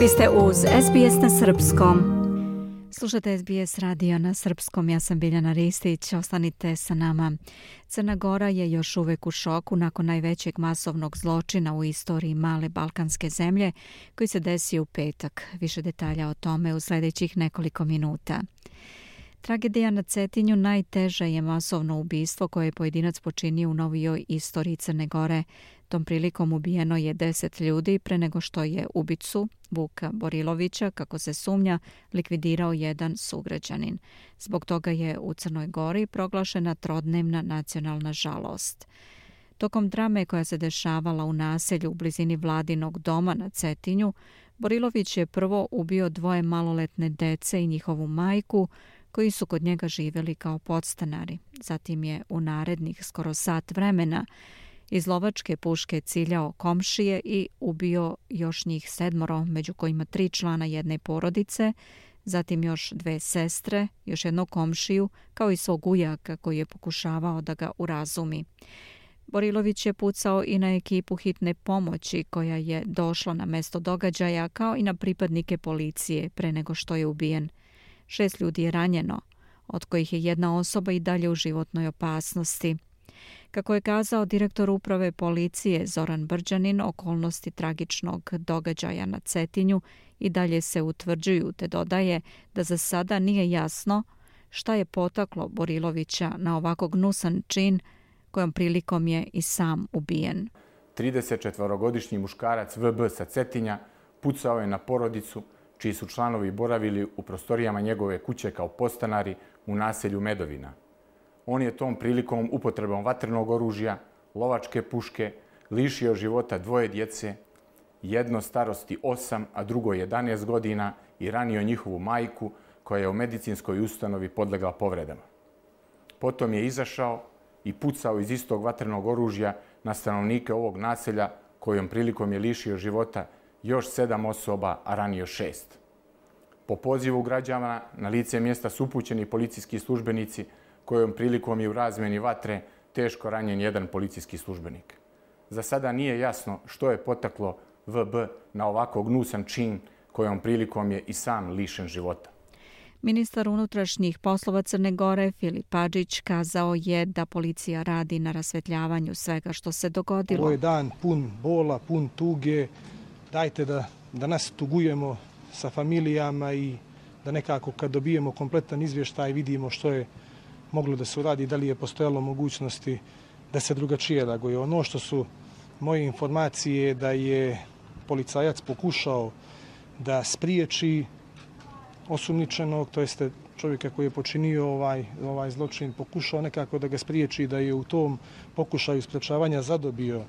Vi ste uz SBS na Srpskom. Slušate SBS radio na Srpskom, ja sam Biljana Ristić, ostanite sa nama. Crna Gora je još uvek u šoku nakon najvećeg masovnog zločina u istoriji male balkanske zemlje koji se desio u petak. Više detalja o tome u sljedećih nekoliko minuta. Tragedija na Cetinju najteže je masovno ubistvo koje je pojedinac počinio u novijoj istoriji Crne Gore. Tom prilikom ubijeno je deset ljudi pre nego što je ubicu Vuka Borilovića, kako se sumnja, likvidirao jedan sugrađanin. Zbog toga je u Crnoj Gori proglašena trodnevna nacionalna žalost. Tokom drame koja se dešavala u naselju u blizini vladinog doma na Cetinju, Borilović je prvo ubio dvoje maloletne dece i njihovu majku, koji su kod njega živjeli kao podstanari. Zatim je u narednih skoro sat vremena iz lovačke puške ciljao komšije i ubio još njih sedmoro, među kojima tri člana jedne porodice, zatim još dve sestre, još jednog komšiju, kao i svog ujaka koji je pokušavao da ga urazumi. Borilović je pucao i na ekipu hitne pomoći koja je došla na mesto događaja, kao i na pripadnike policije pre nego što je ubijen. Šest ljudi je ranjeno, od kojih je jedna osoba i dalje u životnoj opasnosti. Kako je kazao direktor uprave policije Zoran Brđanin, okolnosti tragičnog događaja na Cetinju i dalje se utvrđuju, te dodaje da za sada nije jasno šta je potaklo Borilovića na ovako gnusan čin kojom prilikom je i sam ubijen. 34-godišnji muškarac VB sa Cetinja pucao je na porodicu čiji su članovi boravili u prostorijama njegove kuće kao postanari u naselju Medovina. On je tom prilikom upotrebom vatrenog oružja, lovačke puške, lišio života dvoje djece, jedno starosti 8, a drugo 11 godina i ranio njihovu majku koja je u medicinskoj ustanovi podlegla povredama. Potom je izašao i pucao iz istog vatrenog oružja na stanovnike ovog naselja kojom prilikom je lišio života još sedam osoba, a ranio šest. Po pozivu građana na lice mjesta su upućeni policijski službenici kojom prilikom je u razmjeni vatre teško ranjen jedan policijski službenik. Za sada nije jasno što je potaklo VB na ovako gnusan čin kojom prilikom je i sam lišen života. Ministar unutrašnjih poslova Crne Gore Filip Padžić kazao je da policija radi na rasvetljavanju svega što se dogodilo. Ovo je dan pun bola, pun tuge, dajte da, da nas tugujemo sa familijama i da nekako kad dobijemo kompletan izvještaj vidimo što je moglo da se uradi, da li je postojalo mogućnosti da se drugačije reaguje. Ono što su moje informacije da je policajac pokušao da spriječi osumničenog, to jeste čovjeka koji je počinio ovaj, ovaj zločin, pokušao nekako da ga spriječi da je u tom pokušaju sprečavanja zadobio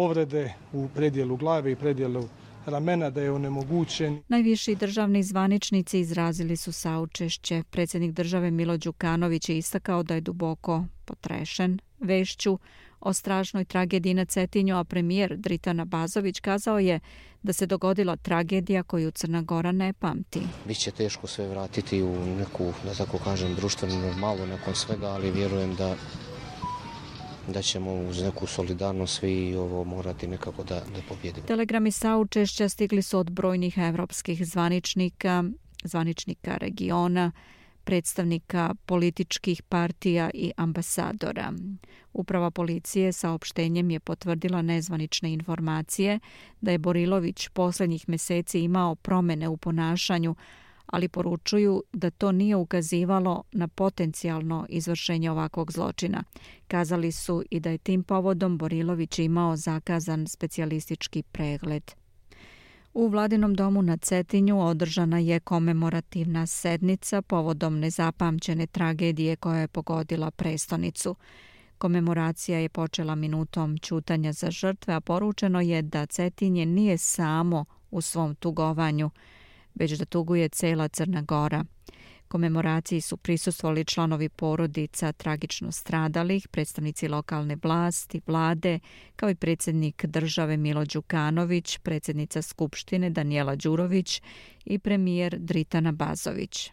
povrede u predijelu glave i predijelu ramena da je onemogućen. Najviši državni zvaničnici izrazili su saučešće. Predsjednik države Milo Đukanović je istakao da je duboko potrešen vešću o strašnoj tragediji na Cetinju, a premijer Dritana Bazović kazao je da se dogodila tragedija koju Crna Gora ne pamti. Biće teško sve vratiti u neku, da tako kažem, društvenu normalu nakon svega, ali vjerujem da da ćemo uz neku solidarnost svi ovo morati nekako da, da pobjedimo. Telegrami saučešća stigli su od brojnih evropskih zvaničnika, zvaničnika regiona, predstavnika političkih partija i ambasadora. Uprava policije saopštenjem je potvrdila nezvanične informacije da je Borilović posljednjih meseci imao promene u ponašanju, ali poručuju da to nije ukazivalo na potencijalno izvršenje ovakvog zločina. Kazali su i da je tim povodom Borilović imao zakazan specijalistički pregled. U Vladinom domu na Cetinju održana je komemorativna sednica povodom nezapamćene tragedije koja je pogodila prestonicu. Komemoracija je počela minutom čutanja za žrtve, a poručeno je da Cetinje nije samo u svom tugovanju, već da tuguje cela Crna Gora. Komemoraciji su prisustvovali članovi porodica tragično stradalih, predstavnici lokalne vlasti, vlade, kao i predsjednik države Milo Đukanović, predsjednica Skupštine Danijela Đurović i premijer Dritana Bazović.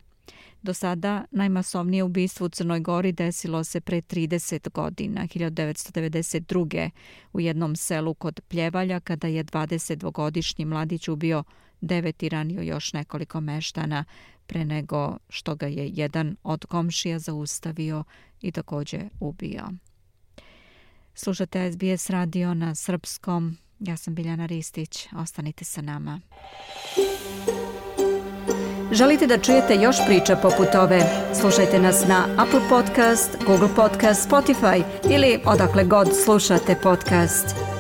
Do sada najmasovnije ubistvo u Crnoj Gori desilo se pre 30 godina, 1992. u jednom selu kod Pljevalja kada je 22-godišnji mladić ubio devet i ranio još nekoliko meštana pre nego što ga je jedan od komšija zaustavio i također ubio. Slušate SBS radio na srpskom. Ja sam Biljana Ristić. Ostanite sa nama. Želite da čujete još priča poput ove? Slušajte nas na Apple Podcast, Google Podcast, Spotify ili odakle god slušate podcast.